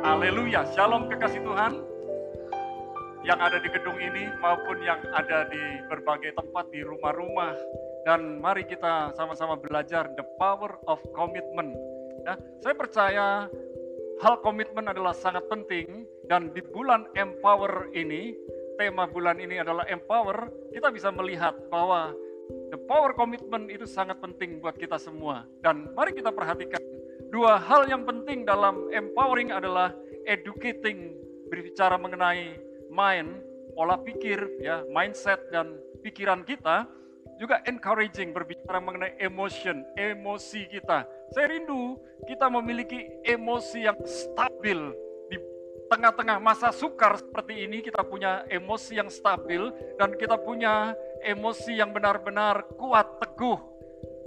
Haleluya, shalom kekasih Tuhan. Yang ada di gedung ini maupun yang ada di berbagai tempat di rumah-rumah. Dan mari kita sama-sama belajar the power of commitment. Ya, saya percaya hal komitmen adalah sangat penting. Dan di bulan empower ini tema bulan ini adalah empower, kita bisa melihat bahwa the power commitment itu sangat penting buat kita semua. Dan mari kita perhatikan dua hal yang penting dalam empowering adalah educating berbicara mengenai mind, pola pikir, ya, mindset dan pikiran kita, juga encouraging berbicara mengenai emotion, emosi kita. Saya rindu kita memiliki emosi yang stabil di tengah-tengah masa sukar seperti ini kita punya emosi yang stabil dan kita punya emosi yang benar-benar kuat teguh.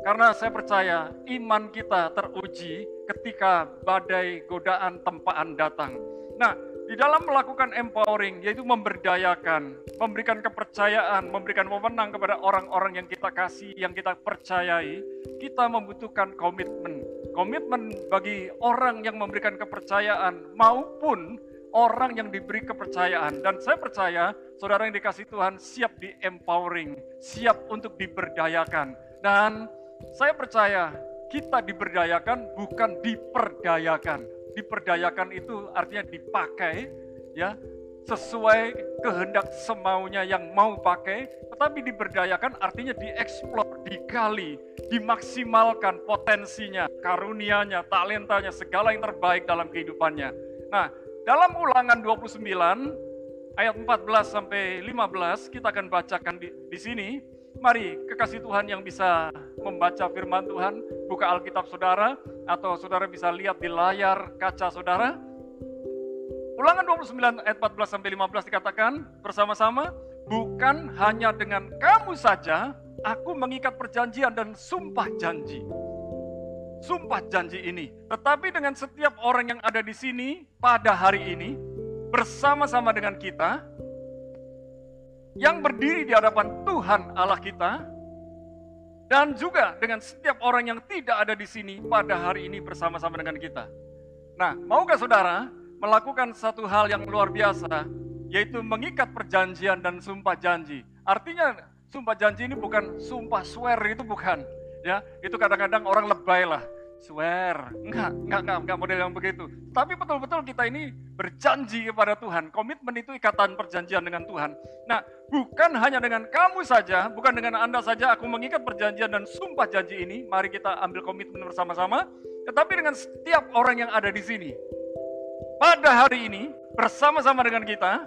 Karena saya percaya iman kita teruji ketika badai godaan tempaan datang. Nah, di dalam melakukan empowering, yaitu memberdayakan, memberikan kepercayaan, memberikan wewenang kepada orang-orang yang kita kasih, yang kita percayai, kita membutuhkan komitmen. Komitmen bagi orang yang memberikan kepercayaan maupun orang yang diberi kepercayaan. Dan saya percaya saudara yang dikasih Tuhan siap di empowering, siap untuk diberdayakan. Dan saya percaya kita diberdayakan bukan diperdayakan diperdayakan itu artinya dipakai ya sesuai kehendak semaunya yang mau pakai, tetapi diberdayakan artinya dieksplor, digali, dimaksimalkan potensinya, karunianya, talentanya, segala yang terbaik dalam kehidupannya. Nah, dalam ulangan 29 ayat 14 sampai 15 kita akan bacakan di, di sini. Mari kekasih Tuhan yang bisa membaca firman Tuhan, buka Alkitab saudara, atau saudara bisa lihat di layar kaca saudara. Ulangan 29 ayat 14 sampai 15 dikatakan bersama-sama, bukan hanya dengan kamu saja, aku mengikat perjanjian dan sumpah janji. Sumpah janji ini, tetapi dengan setiap orang yang ada di sini pada hari ini, bersama-sama dengan kita, yang berdiri di hadapan Tuhan Allah kita, dan juga dengan setiap orang yang tidak ada di sini pada hari ini bersama-sama dengan kita. Nah, maukah saudara melakukan satu hal yang luar biasa, yaitu mengikat perjanjian dan sumpah janji. Artinya sumpah janji ini bukan sumpah swear itu bukan, ya itu kadang-kadang orang lebay lah swear. Enggak, enggak, enggak, enggak model yang begitu. Tapi betul-betul kita ini berjanji kepada Tuhan. Komitmen itu ikatan perjanjian dengan Tuhan. Nah, bukan hanya dengan kamu saja, bukan dengan Anda saja aku mengikat perjanjian dan sumpah janji ini. Mari kita ambil komitmen bersama-sama. Tetapi dengan setiap orang yang ada di sini. Pada hari ini, bersama-sama dengan kita,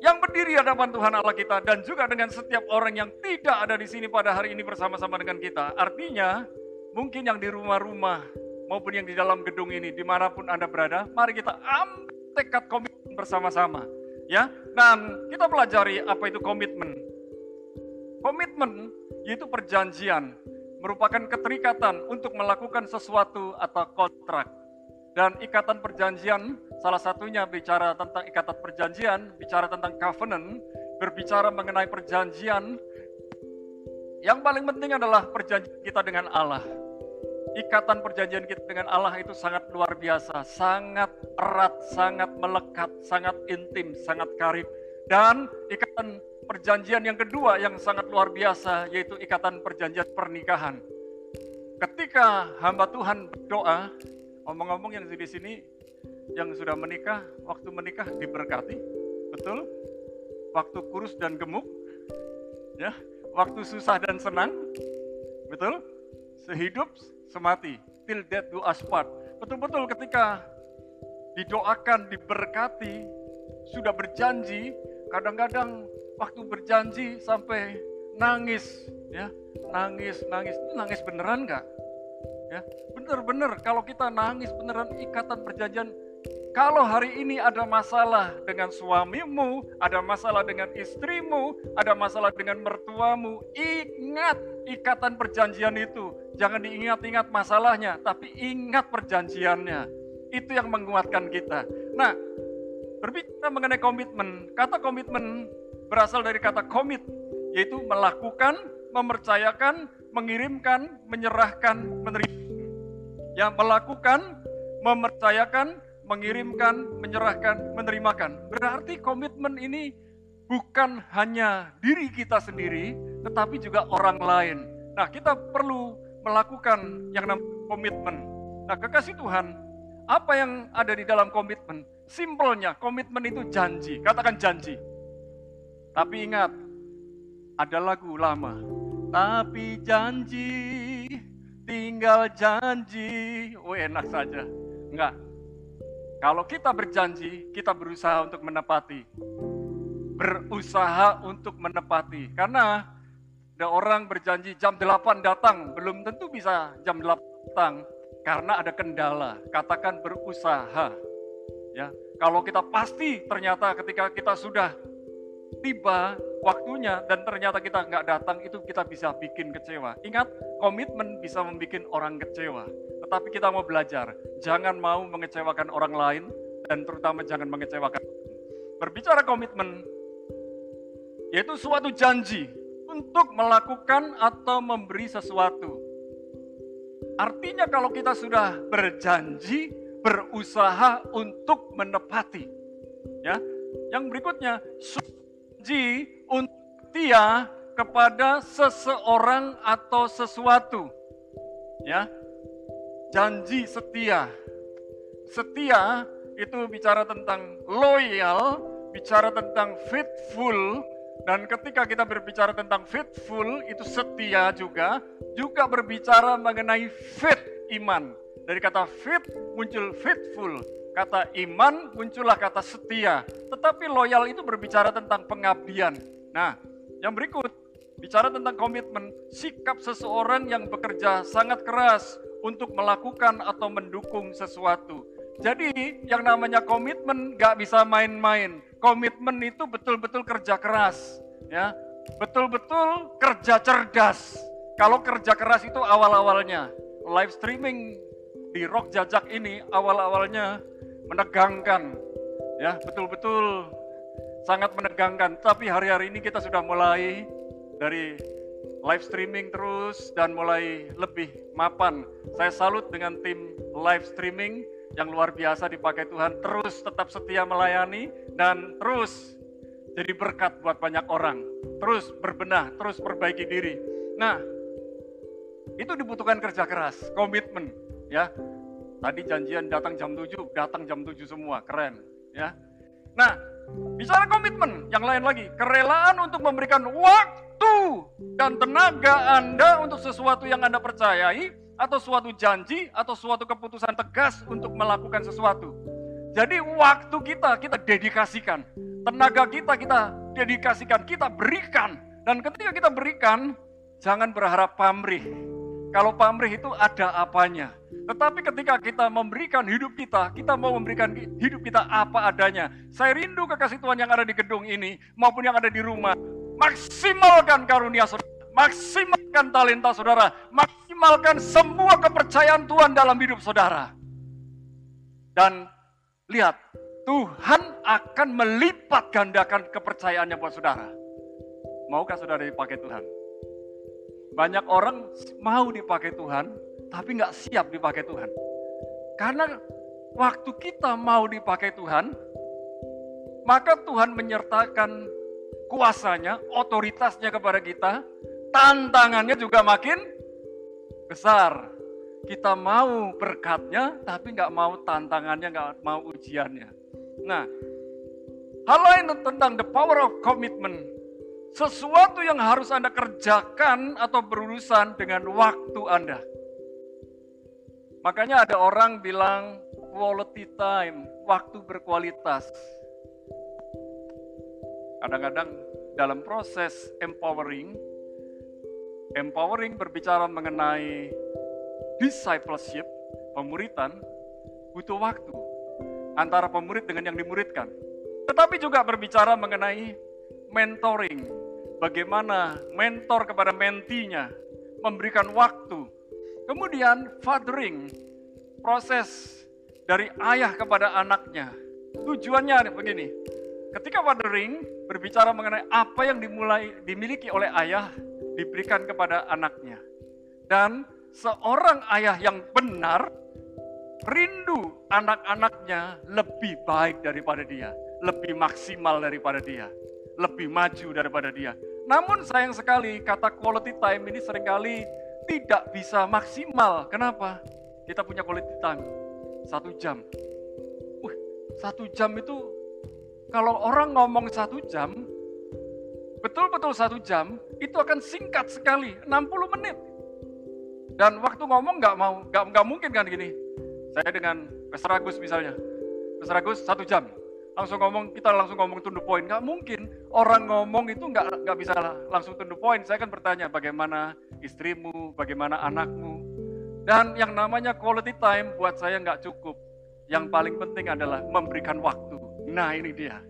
yang berdiri di hadapan Tuhan Allah kita dan juga dengan setiap orang yang tidak ada di sini pada hari ini bersama-sama dengan kita. Artinya, mungkin yang di rumah-rumah maupun yang di dalam gedung ini, di mana pun Anda berada, mari kita ambil tekad komitmen bersama-sama. Ya, dan kita pelajari apa itu komitmen. Komitmen yaitu perjanjian, merupakan keterikatan untuk melakukan sesuatu atau kontrak. Dan ikatan perjanjian Salah satunya bicara tentang ikatan perjanjian, bicara tentang covenant, berbicara mengenai perjanjian. Yang paling penting adalah perjanjian kita dengan Allah. Ikatan perjanjian kita dengan Allah itu sangat luar biasa, sangat erat, sangat melekat, sangat intim, sangat karib. Dan ikatan perjanjian yang kedua yang sangat luar biasa yaitu ikatan perjanjian pernikahan. Ketika hamba Tuhan berdoa, omong-omong yang di sini yang sudah menikah, waktu menikah diberkati, betul? Waktu kurus dan gemuk, ya, waktu susah dan senang, betul? Sehidup, semati, till death do us part. Betul-betul ketika didoakan, diberkati, sudah berjanji, kadang-kadang waktu berjanji sampai nangis, ya, nangis, nangis, nangis beneran nggak? Ya, bener-bener kalau kita nangis beneran ikatan perjanjian kalau hari ini ada masalah dengan suamimu, ada masalah dengan istrimu, ada masalah dengan mertuamu, ingat ikatan perjanjian itu. Jangan diingat-ingat masalahnya, tapi ingat perjanjiannya. Itu yang menguatkan kita. Nah, berbicara mengenai komitmen, kata komitmen berasal dari kata komit, yaitu melakukan, mempercayakan, mengirimkan, menyerahkan, menerima. Ya, melakukan, mempercayakan, mengirimkan, menyerahkan, menerimakan. Berarti komitmen ini bukan hanya diri kita sendiri, tetapi juga orang lain. Nah, kita perlu melakukan yang namanya komitmen. Nah, kekasih Tuhan, apa yang ada di dalam komitmen? Simpelnya, komitmen itu janji. Katakan janji. Tapi ingat, ada lagu lama. Tapi janji, tinggal janji. Oh enak saja. Enggak. Kalau kita berjanji, kita berusaha untuk menepati. Berusaha untuk menepati. Karena ada orang berjanji jam 8 datang, belum tentu bisa jam 8 datang. Karena ada kendala. Katakan berusaha. Ya, kalau kita pasti ternyata ketika kita sudah tiba waktunya dan ternyata kita nggak datang itu kita bisa bikin kecewa. Ingat, komitmen bisa membuat orang kecewa. Tetapi kita mau belajar, jangan mau mengecewakan orang lain dan terutama jangan mengecewakan. Berbicara komitmen, yaitu suatu janji untuk melakukan atau memberi sesuatu. Artinya kalau kita sudah berjanji, berusaha untuk menepati. Ya, yang berikutnya, janji untuk setia kepada seseorang atau sesuatu. Ya. Janji setia. Setia itu bicara tentang loyal, bicara tentang faithful, dan ketika kita berbicara tentang faithful, itu setia juga, juga berbicara mengenai faith iman. Dari kata faith muncul faithful, Kata iman muncullah kata setia. Tetapi loyal itu berbicara tentang pengabdian. Nah, yang berikut bicara tentang komitmen, sikap seseorang yang bekerja sangat keras untuk melakukan atau mendukung sesuatu. Jadi yang namanya komitmen gak bisa main-main. Komitmen itu betul-betul kerja keras, ya, betul-betul kerja cerdas. Kalau kerja keras itu awal-awalnya, live streaming di Rock Jajak ini awal-awalnya menegangkan, ya betul-betul sangat menegangkan. Tapi hari-hari ini kita sudah mulai dari live streaming terus dan mulai lebih mapan. Saya salut dengan tim live streaming yang luar biasa dipakai Tuhan, terus tetap setia melayani dan terus jadi berkat buat banyak orang. Terus berbenah, terus perbaiki diri. Nah, itu dibutuhkan kerja keras, komitmen, ya. Tadi janjian datang jam 7, datang jam 7 semua, keren. ya. Nah, bicara komitmen, yang lain lagi, kerelaan untuk memberikan waktu dan tenaga Anda untuk sesuatu yang Anda percayai, atau suatu janji, atau suatu keputusan tegas untuk melakukan sesuatu. Jadi waktu kita, kita dedikasikan. Tenaga kita, kita dedikasikan, kita berikan. Dan ketika kita berikan, jangan berharap pamrih. Kalau pamrih itu ada apanya. Tetapi ketika kita memberikan hidup kita, kita mau memberikan hidup kita apa adanya. Saya rindu kekasih Tuhan yang ada di gedung ini maupun yang ada di rumah. Maksimalkan karunia saudara, maksimalkan talenta saudara, maksimalkan semua kepercayaan Tuhan dalam hidup saudara. Dan lihat, Tuhan akan melipat gandakan kepercayaannya buat saudara. Maukah saudara dipakai Tuhan? Banyak orang mau dipakai Tuhan, tapi nggak siap dipakai Tuhan. Karena waktu kita mau dipakai Tuhan, maka Tuhan menyertakan kuasanya, otoritasnya kepada kita, tantangannya juga makin besar. Kita mau berkatnya, tapi nggak mau tantangannya, nggak mau ujiannya. Nah, hal lain tentang the power of commitment, sesuatu yang harus Anda kerjakan atau berurusan dengan waktu Anda. Makanya ada orang bilang quality time, waktu berkualitas. Kadang-kadang dalam proses empowering, empowering berbicara mengenai discipleship, pemuritan, butuh waktu antara pemurid dengan yang dimuridkan. Tetapi juga berbicara mengenai mentoring, bagaimana mentor kepada mentinya, memberikan waktu, Kemudian fathering, proses dari ayah kepada anaknya. Tujuannya begini, ketika fathering berbicara mengenai apa yang dimulai dimiliki oleh ayah diberikan kepada anaknya. Dan seorang ayah yang benar rindu anak-anaknya lebih baik daripada dia, lebih maksimal daripada dia, lebih maju daripada dia. Namun sayang sekali kata quality time ini sering kali tidak bisa maksimal. Kenapa? Kita punya quality time satu jam. Wih, satu jam itu kalau orang ngomong satu jam, betul-betul satu jam, itu akan singkat sekali, 60 menit. Dan waktu ngomong nggak mau, nggak nggak mungkin kan gini. Saya dengan Pastor Agus misalnya, Pastor Agus satu jam, langsung ngomong kita langsung ngomong the point, nggak mungkin. Orang ngomong itu nggak nggak bisa langsung to the point. Saya kan bertanya bagaimana istrimu, bagaimana anakmu, dan yang namanya quality time buat saya nggak cukup. Yang paling penting adalah memberikan waktu. Nah ini dia.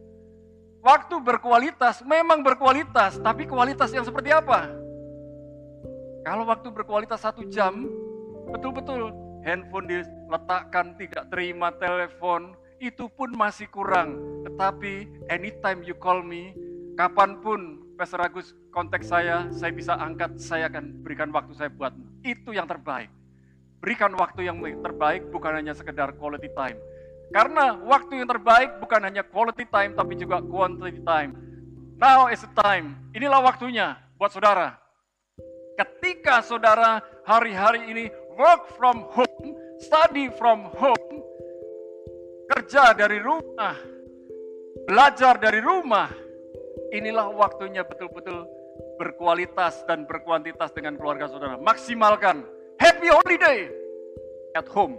Waktu berkualitas, memang berkualitas, tapi kualitas yang seperti apa? Kalau waktu berkualitas satu jam, betul-betul handphone diletakkan, tidak terima telepon, itu pun masih kurang. Tetapi anytime you call me, kapan pun Pastor Agus kontak saya, saya bisa angkat, saya akan berikan waktu saya buatmu. Itu yang terbaik. Berikan waktu yang terbaik bukan hanya sekedar quality time. Karena waktu yang terbaik bukan hanya quality time tapi juga quantity time. Now is the time. Inilah waktunya buat saudara. Ketika saudara hari-hari ini work from home, study from home, kerja dari rumah, belajar dari rumah, inilah waktunya betul-betul berkualitas dan berkuantitas dengan keluarga saudara. Maksimalkan happy holiday at home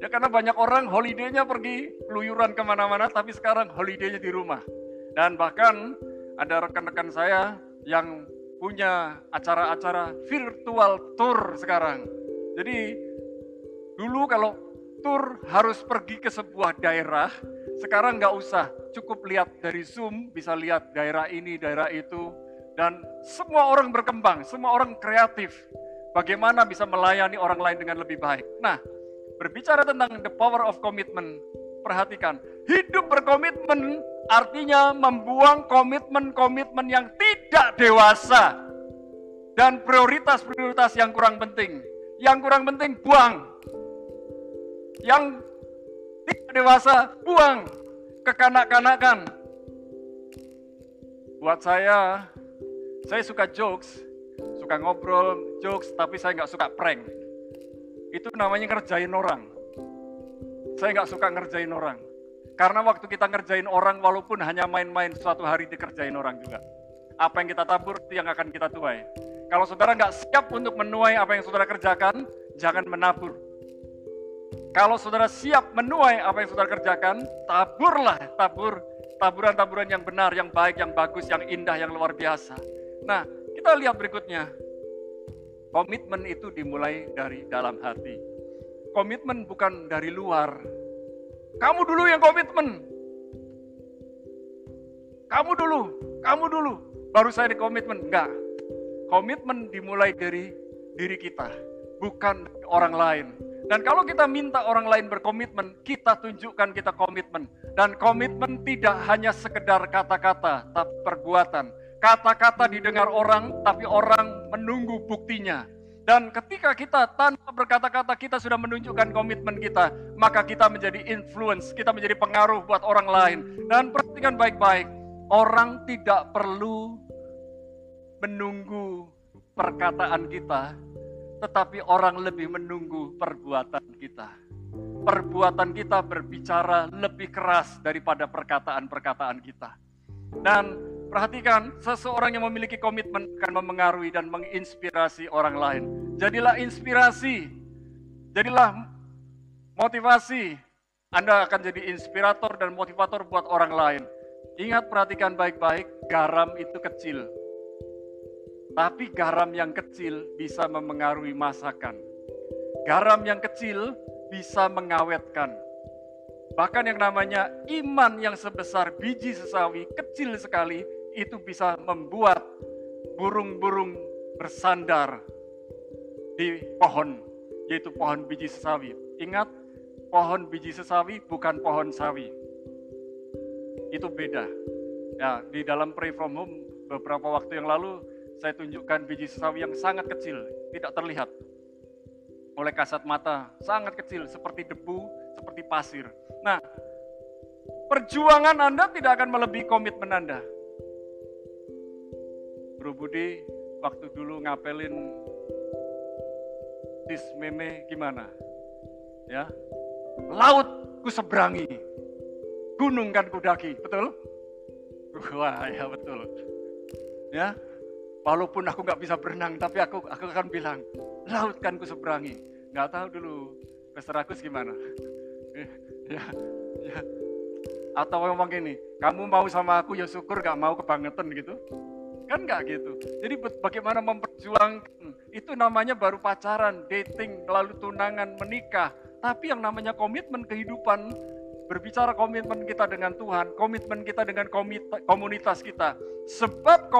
Ya karena banyak orang holidaynya pergi keluyuran ke mana-mana, tapi sekarang holidaynya di rumah. Dan bahkan ada rekan-rekan saya yang punya acara-acara virtual tour sekarang. Jadi dulu kalau tour harus pergi ke sebuah daerah, sekarang nggak usah, cukup lihat dari Zoom, bisa lihat daerah ini, daerah itu, dan semua orang berkembang, semua orang kreatif. Bagaimana bisa melayani orang lain dengan lebih baik. Nah, Berbicara tentang the power of commitment, perhatikan, hidup berkomitmen artinya membuang komitmen-komitmen yang tidak dewasa dan prioritas-prioritas yang kurang penting. Yang kurang penting buang. Yang tidak dewasa buang kekanak-kanakan. Buat saya, saya suka jokes, suka ngobrol jokes, tapi saya nggak suka prank itu namanya ngerjain orang. Saya nggak suka ngerjain orang. Karena waktu kita ngerjain orang walaupun hanya main-main suatu hari dikerjain orang juga. Apa yang kita tabur itu yang akan kita tuai. Kalau saudara nggak siap untuk menuai apa yang saudara kerjakan, jangan menabur. Kalau saudara siap menuai apa yang saudara kerjakan, taburlah, tabur taburan-taburan yang benar, yang baik, yang bagus, yang indah, yang luar biasa. Nah, kita lihat berikutnya. Komitmen itu dimulai dari dalam hati. Komitmen bukan dari luar. Kamu dulu yang komitmen. Kamu dulu, kamu dulu. Baru saya di komitmen. Enggak. Komitmen dimulai dari diri kita, bukan orang lain. Dan kalau kita minta orang lain berkomitmen, kita tunjukkan kita komitmen. Dan komitmen tidak hanya sekedar kata-kata, tapi perbuatan. Kata-kata didengar orang, tapi orang menunggu buktinya. Dan ketika kita tanpa berkata-kata kita sudah menunjukkan komitmen kita, maka kita menjadi influence, kita menjadi pengaruh buat orang lain. Dan perhatikan baik-baik, orang tidak perlu menunggu perkataan kita, tetapi orang lebih menunggu perbuatan kita. Perbuatan kita berbicara lebih keras daripada perkataan-perkataan kita. Dan Perhatikan, seseorang yang memiliki komitmen akan memengaruhi dan menginspirasi orang lain. Jadilah inspirasi, jadilah motivasi. Anda akan jadi inspirator dan motivator buat orang lain. Ingat perhatikan baik-baik, garam itu kecil. Tapi garam yang kecil bisa memengaruhi masakan. Garam yang kecil bisa mengawetkan. Bahkan yang namanya iman yang sebesar biji sesawi kecil sekali itu bisa membuat burung-burung bersandar di pohon, yaitu pohon biji sesawi. Ingat, pohon biji sesawi bukan pohon sawi. Itu beda. Ya, di dalam pray from home beberapa waktu yang lalu saya tunjukkan biji sesawi yang sangat kecil. tidak terlihat oleh kasat mata, sangat kecil seperti debu, seperti pasir. Nah, perjuangan Anda tidak akan melebihi komitmen Anda. Bro Budi, waktu dulu ngapelin tis meme gimana? Ya, laut ku seberangi, gunung kan kudaki, betul? Wah ya betul. Ya, walaupun aku nggak bisa berenang, tapi aku aku akan bilang laut kan ku seberangi. Nggak tahu dulu Pastor gimana? ya, ya. Atau ngomong gini, kamu mau sama aku ya syukur, gak mau kebangetan gitu. Kan nggak gitu. Jadi bagaimana memperjuangkan, itu namanya baru pacaran, dating, lalu tunangan, menikah. Tapi yang namanya komitmen kehidupan, berbicara komitmen kita dengan Tuhan, komitmen kita dengan komunitas kita. Sebab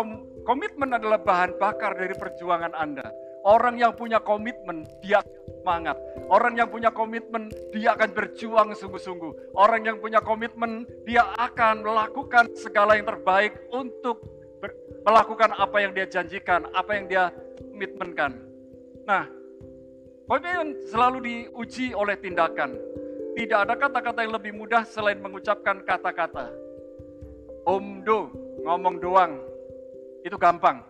komitmen adalah bahan bakar dari perjuangan Anda. Orang yang punya komitmen, dia semangat. Orang yang punya komitmen, dia akan berjuang sungguh-sungguh. Orang yang punya komitmen, dia akan melakukan segala yang terbaik untuk melakukan apa yang dia janjikan, apa yang dia komitmenkan. Nah, komitmen selalu diuji oleh tindakan. Tidak ada kata-kata yang lebih mudah selain mengucapkan kata-kata. Omdo, ngomong doang, itu gampang.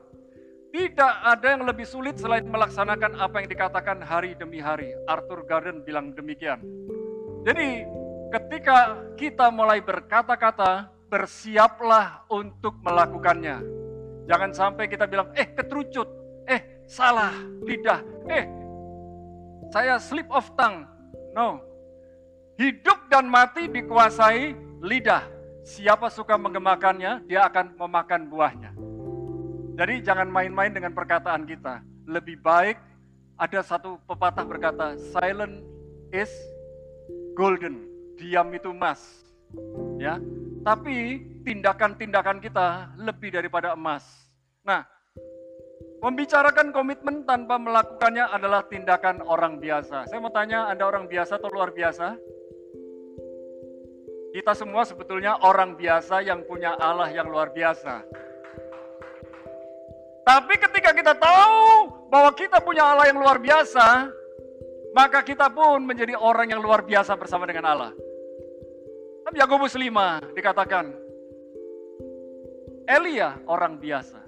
Tidak ada yang lebih sulit selain melaksanakan apa yang dikatakan hari demi hari. Arthur Garden bilang demikian. Jadi, ketika kita mulai berkata-kata, bersiaplah untuk melakukannya. Jangan sampai kita bilang, eh ketrucut, eh salah lidah, eh saya slip of tongue. No. Hidup dan mati dikuasai lidah. Siapa suka mengemakannya, dia akan memakan buahnya. Jadi jangan main-main dengan perkataan kita. Lebih baik ada satu pepatah berkata, silent is golden. Diam itu emas. Ya, tapi tindakan-tindakan kita lebih daripada emas. Nah, membicarakan komitmen tanpa melakukannya adalah tindakan orang biasa. Saya mau tanya, Anda orang biasa atau luar biasa? Kita semua sebetulnya orang biasa yang punya Allah yang luar biasa. Tapi ketika kita tahu bahwa kita punya Allah yang luar biasa, maka kita pun menjadi orang yang luar biasa bersama dengan Allah. Yakobus 5 dikatakan, Elia orang biasa,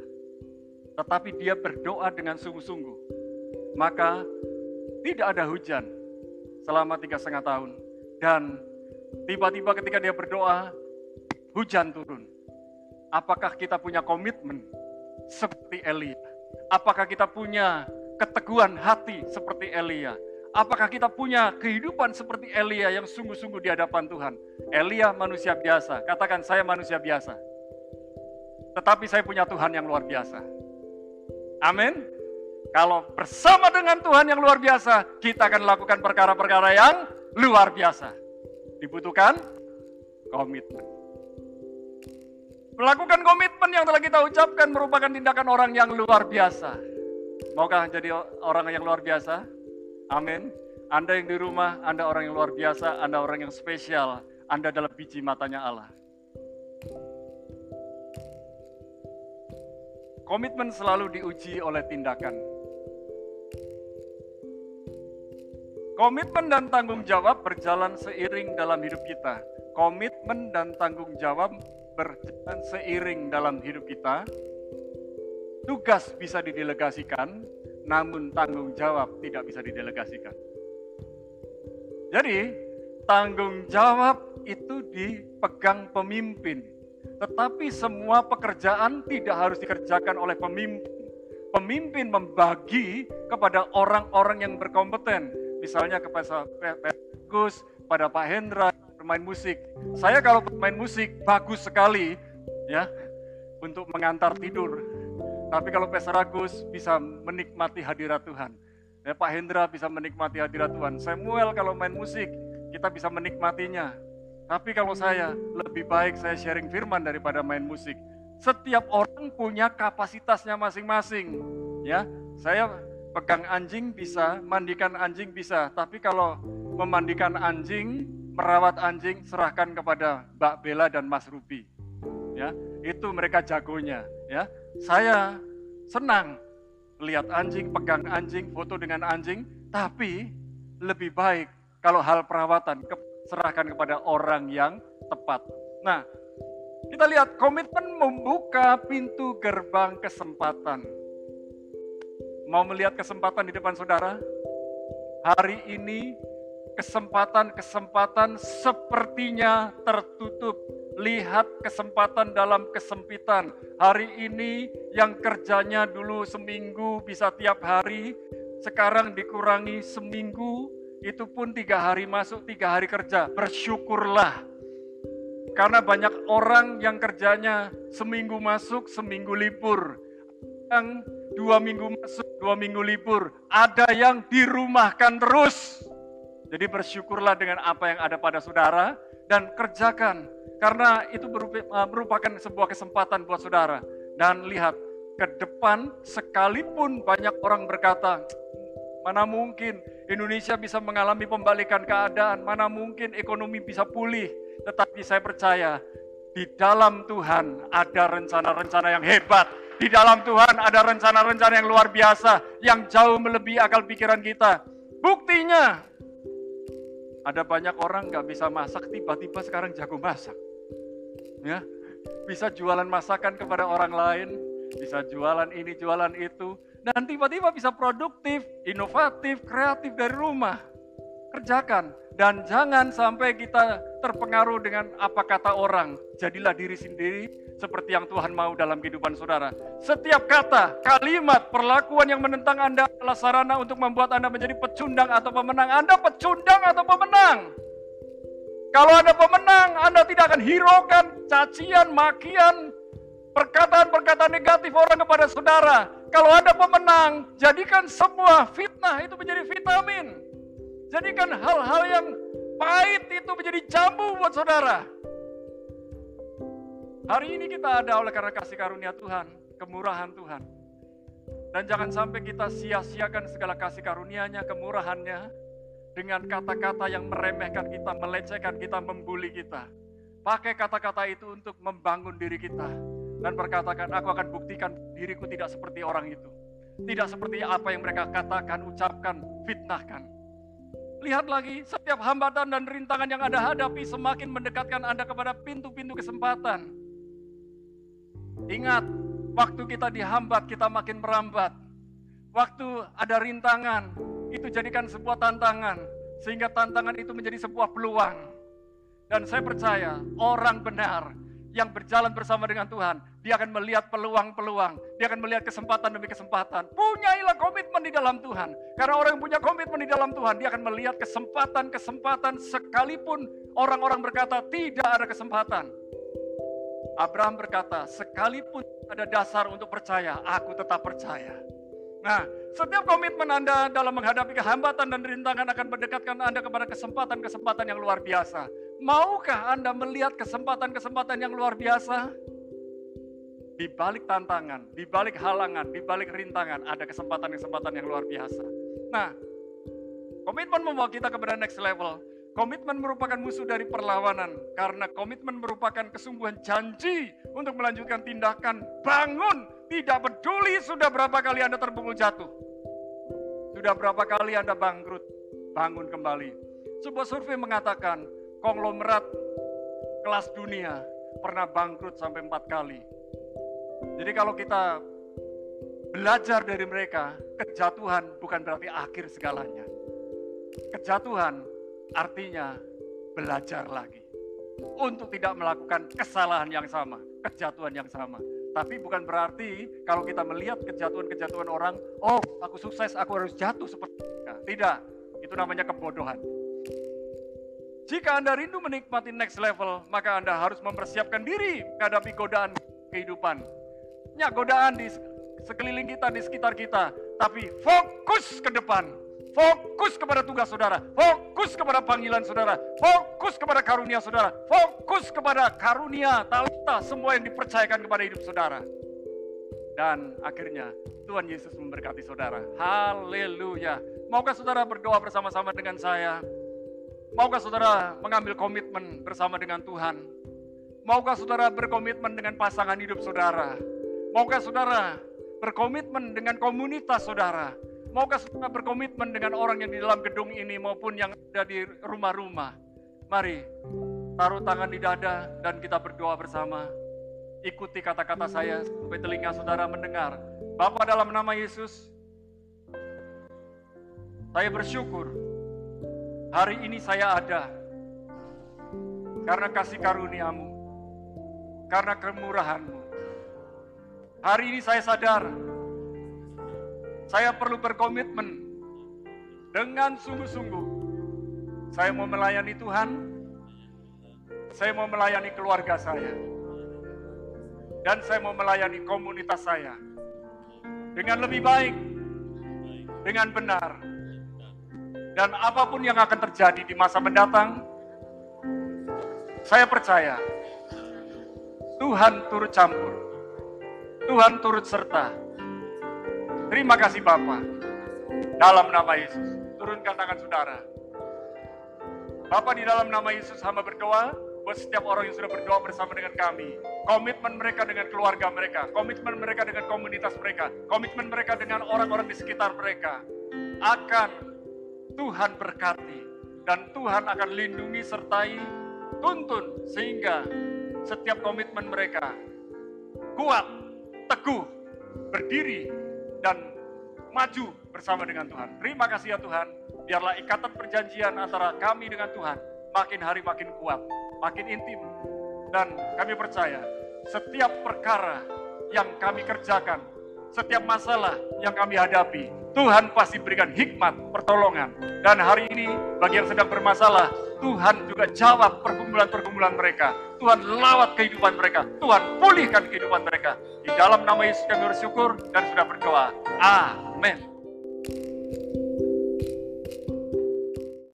tetapi dia berdoa dengan sungguh-sungguh. Maka tidak ada hujan selama tiga setengah tahun. Dan tiba-tiba ketika dia berdoa, hujan turun. Apakah kita punya komitmen seperti Elia? Apakah kita punya keteguhan hati seperti Elia? Apakah kita punya kehidupan seperti Elia yang sungguh-sungguh di hadapan Tuhan? Elia manusia biasa, katakan saya manusia biasa. Tetapi saya punya Tuhan yang luar biasa. Amin. Kalau bersama dengan Tuhan yang luar biasa, kita akan lakukan perkara-perkara yang luar biasa. Dibutuhkan komitmen. Melakukan komitmen yang telah kita ucapkan merupakan tindakan orang yang luar biasa. Maukah jadi orang yang luar biasa? Amin. Anda yang di rumah, Anda orang yang luar biasa, Anda orang yang spesial, Anda adalah biji matanya Allah. Komitmen selalu diuji oleh tindakan. Komitmen dan tanggung jawab berjalan seiring dalam hidup kita. Komitmen dan tanggung jawab berjalan seiring dalam hidup kita. Tugas bisa didelegasikan, namun tanggung jawab tidak bisa didelegasikan. Jadi, tanggung jawab itu dipegang pemimpin, tetapi semua pekerjaan tidak harus dikerjakan oleh pemimpin. Pemimpin membagi kepada orang-orang yang berkompeten, misalnya kepada Gus, pada Pak Hendra, bermain musik. Saya kalau bermain musik bagus sekali, ya, untuk mengantar tidur tapi kalau Pastor Agus bisa menikmati hadirat Tuhan. Ya, Pak Hendra bisa menikmati hadirat Tuhan. Samuel kalau main musik, kita bisa menikmatinya. Tapi kalau saya, lebih baik saya sharing firman daripada main musik. Setiap orang punya kapasitasnya masing-masing. Ya, saya pegang anjing bisa, mandikan anjing bisa. Tapi kalau memandikan anjing, merawat anjing, serahkan kepada Mbak Bella dan Mas Ruby. Ya, itu mereka jagonya. Ya, saya senang lihat anjing, pegang anjing, foto dengan anjing, tapi lebih baik kalau hal perawatan serahkan kepada orang yang tepat. Nah, kita lihat komitmen membuka pintu gerbang kesempatan. Mau melihat kesempatan di depan saudara? Hari ini kesempatan-kesempatan sepertinya tertutup. Lihat kesempatan dalam kesempitan. Hari ini yang kerjanya dulu seminggu bisa tiap hari, sekarang dikurangi seminggu, itu pun tiga hari masuk, tiga hari kerja. Bersyukurlah. Karena banyak orang yang kerjanya seminggu masuk, seminggu libur. Yang dua minggu masuk, dua minggu libur. Ada yang dirumahkan terus. Jadi bersyukurlah dengan apa yang ada pada saudara dan kerjakan karena itu eh, merupakan sebuah kesempatan buat saudara. Dan lihat, ke depan sekalipun banyak orang berkata, mana mungkin Indonesia bisa mengalami pembalikan keadaan, mana mungkin ekonomi bisa pulih. Tetapi saya percaya, di dalam Tuhan ada rencana-rencana yang hebat. Di dalam Tuhan ada rencana-rencana yang luar biasa, yang jauh melebihi akal pikiran kita. Buktinya, ada banyak orang nggak bisa masak, tiba-tiba sekarang jago masak ya bisa jualan masakan kepada orang lain, bisa jualan ini, jualan itu, dan tiba-tiba bisa produktif, inovatif, kreatif dari rumah. Kerjakan, dan jangan sampai kita terpengaruh dengan apa kata orang. Jadilah diri sendiri seperti yang Tuhan mau dalam kehidupan saudara. Setiap kata, kalimat, perlakuan yang menentang Anda adalah sarana untuk membuat Anda menjadi pecundang atau pemenang. Anda pecundang atau pemenang. Kalau Anda pemenang, Anda tidak akan hiraukan cacian, makian, perkataan-perkataan negatif orang kepada saudara. Kalau Anda pemenang, jadikan semua fitnah itu menjadi vitamin. Jadikan hal-hal yang pahit itu menjadi jambu buat saudara. Hari ini kita ada oleh karena kasih karunia Tuhan, kemurahan Tuhan. Dan jangan sampai kita sia-siakan segala kasih karunia-Nya, kemurahannya, dengan kata-kata yang meremehkan kita, melecehkan kita, membuli kita. Pakai kata-kata itu untuk membangun diri kita dan berkatakan, aku akan buktikan diriku tidak seperti orang itu. Tidak seperti apa yang mereka katakan, ucapkan, fitnahkan. Lihat lagi, setiap hambatan dan rintangan yang Anda hadapi semakin mendekatkan Anda kepada pintu-pintu kesempatan. Ingat, waktu kita dihambat, kita makin merambat. Waktu ada rintangan, itu jadikan sebuah tantangan, sehingga tantangan itu menjadi sebuah peluang. Dan saya percaya orang benar yang berjalan bersama dengan Tuhan, dia akan melihat peluang-peluang, dia akan melihat kesempatan demi kesempatan. Punyailah komitmen di dalam Tuhan. Karena orang yang punya komitmen di dalam Tuhan, dia akan melihat kesempatan-kesempatan sekalipun orang-orang berkata tidak ada kesempatan. Abraham berkata, sekalipun ada dasar untuk percaya, aku tetap percaya. Nah, setiap komitmen Anda dalam menghadapi kehambatan dan rintangan akan mendekatkan Anda kepada kesempatan-kesempatan yang luar biasa. Maukah Anda melihat kesempatan-kesempatan yang luar biasa? Di balik tantangan, di balik halangan, di balik rintangan, ada kesempatan-kesempatan yang luar biasa. Nah, komitmen membawa kita kepada next level. Komitmen merupakan musuh dari perlawanan, karena komitmen merupakan kesungguhan janji untuk melanjutkan tindakan bangun tidak peduli sudah berapa kali Anda terpukul jatuh. Sudah berapa kali Anda bangkrut, bangun kembali. Sebuah survei mengatakan konglomerat kelas dunia pernah bangkrut sampai empat kali. Jadi kalau kita belajar dari mereka, kejatuhan bukan berarti akhir segalanya. Kejatuhan artinya belajar lagi untuk tidak melakukan kesalahan yang sama, kejatuhan yang sama. Tapi bukan berarti kalau kita melihat kejatuhan-kejatuhan orang, oh aku sukses, aku harus jatuh seperti mereka. Tidak, itu namanya kebodohan. Jika Anda rindu menikmati next level, maka Anda harus mempersiapkan diri menghadapi godaan kehidupan. Ya, godaan di sekeliling kita, di sekitar kita. Tapi fokus ke depan. Fokus kepada tugas saudara, fokus kepada panggilan saudara, fokus kepada karunia saudara, fokus kepada karunia, talenta, semua yang dipercayakan kepada hidup saudara. Dan akhirnya Tuhan Yesus memberkati saudara. Haleluya. Maukah saudara berdoa bersama-sama dengan saya? Maukah saudara mengambil komitmen bersama dengan Tuhan? Maukah saudara berkomitmen dengan pasangan hidup saudara? Maukah saudara berkomitmen dengan komunitas saudara? Maukah saudara berkomitmen dengan orang yang di dalam gedung ini maupun yang ada di rumah-rumah? Mari, taruh tangan di dada dan kita berdoa bersama. Ikuti kata-kata saya sampai telinga saudara mendengar. Bapak dalam nama Yesus, saya bersyukur hari ini saya ada karena kasih karuniamu, karena kemurahanmu. Hari ini saya sadar saya perlu berkomitmen dengan sungguh-sungguh. Saya mau melayani Tuhan, saya mau melayani keluarga saya, dan saya mau melayani komunitas saya dengan lebih baik, dengan benar, dan apa pun yang akan terjadi di masa mendatang, saya percaya Tuhan turut campur, Tuhan turut serta, Terima kasih Bapak. Dalam nama Yesus, turunkan tangan saudara. Bapak di dalam nama Yesus hamba berdoa buat setiap orang yang sudah berdoa bersama dengan kami. Komitmen mereka dengan keluarga mereka, komitmen mereka dengan komunitas mereka, komitmen mereka dengan orang-orang di sekitar mereka. Akan Tuhan berkati dan Tuhan akan lindungi sertai tuntun sehingga setiap komitmen mereka kuat, teguh, berdiri dan maju bersama dengan Tuhan. Terima kasih ya Tuhan, biarlah ikatan perjanjian antara kami dengan Tuhan makin hari makin kuat, makin intim. Dan kami percaya setiap perkara yang kami kerjakan, setiap masalah yang kami hadapi, Tuhan pasti berikan hikmat, pertolongan. Dan hari ini bagi yang sedang bermasalah, Tuhan juga jawab pergumulan-pergumulan mereka. Tuhan lawat kehidupan mereka. Tuhan pulihkan kehidupan mereka. Di dalam nama Yesus kami bersyukur dan sudah berdoa. Amin.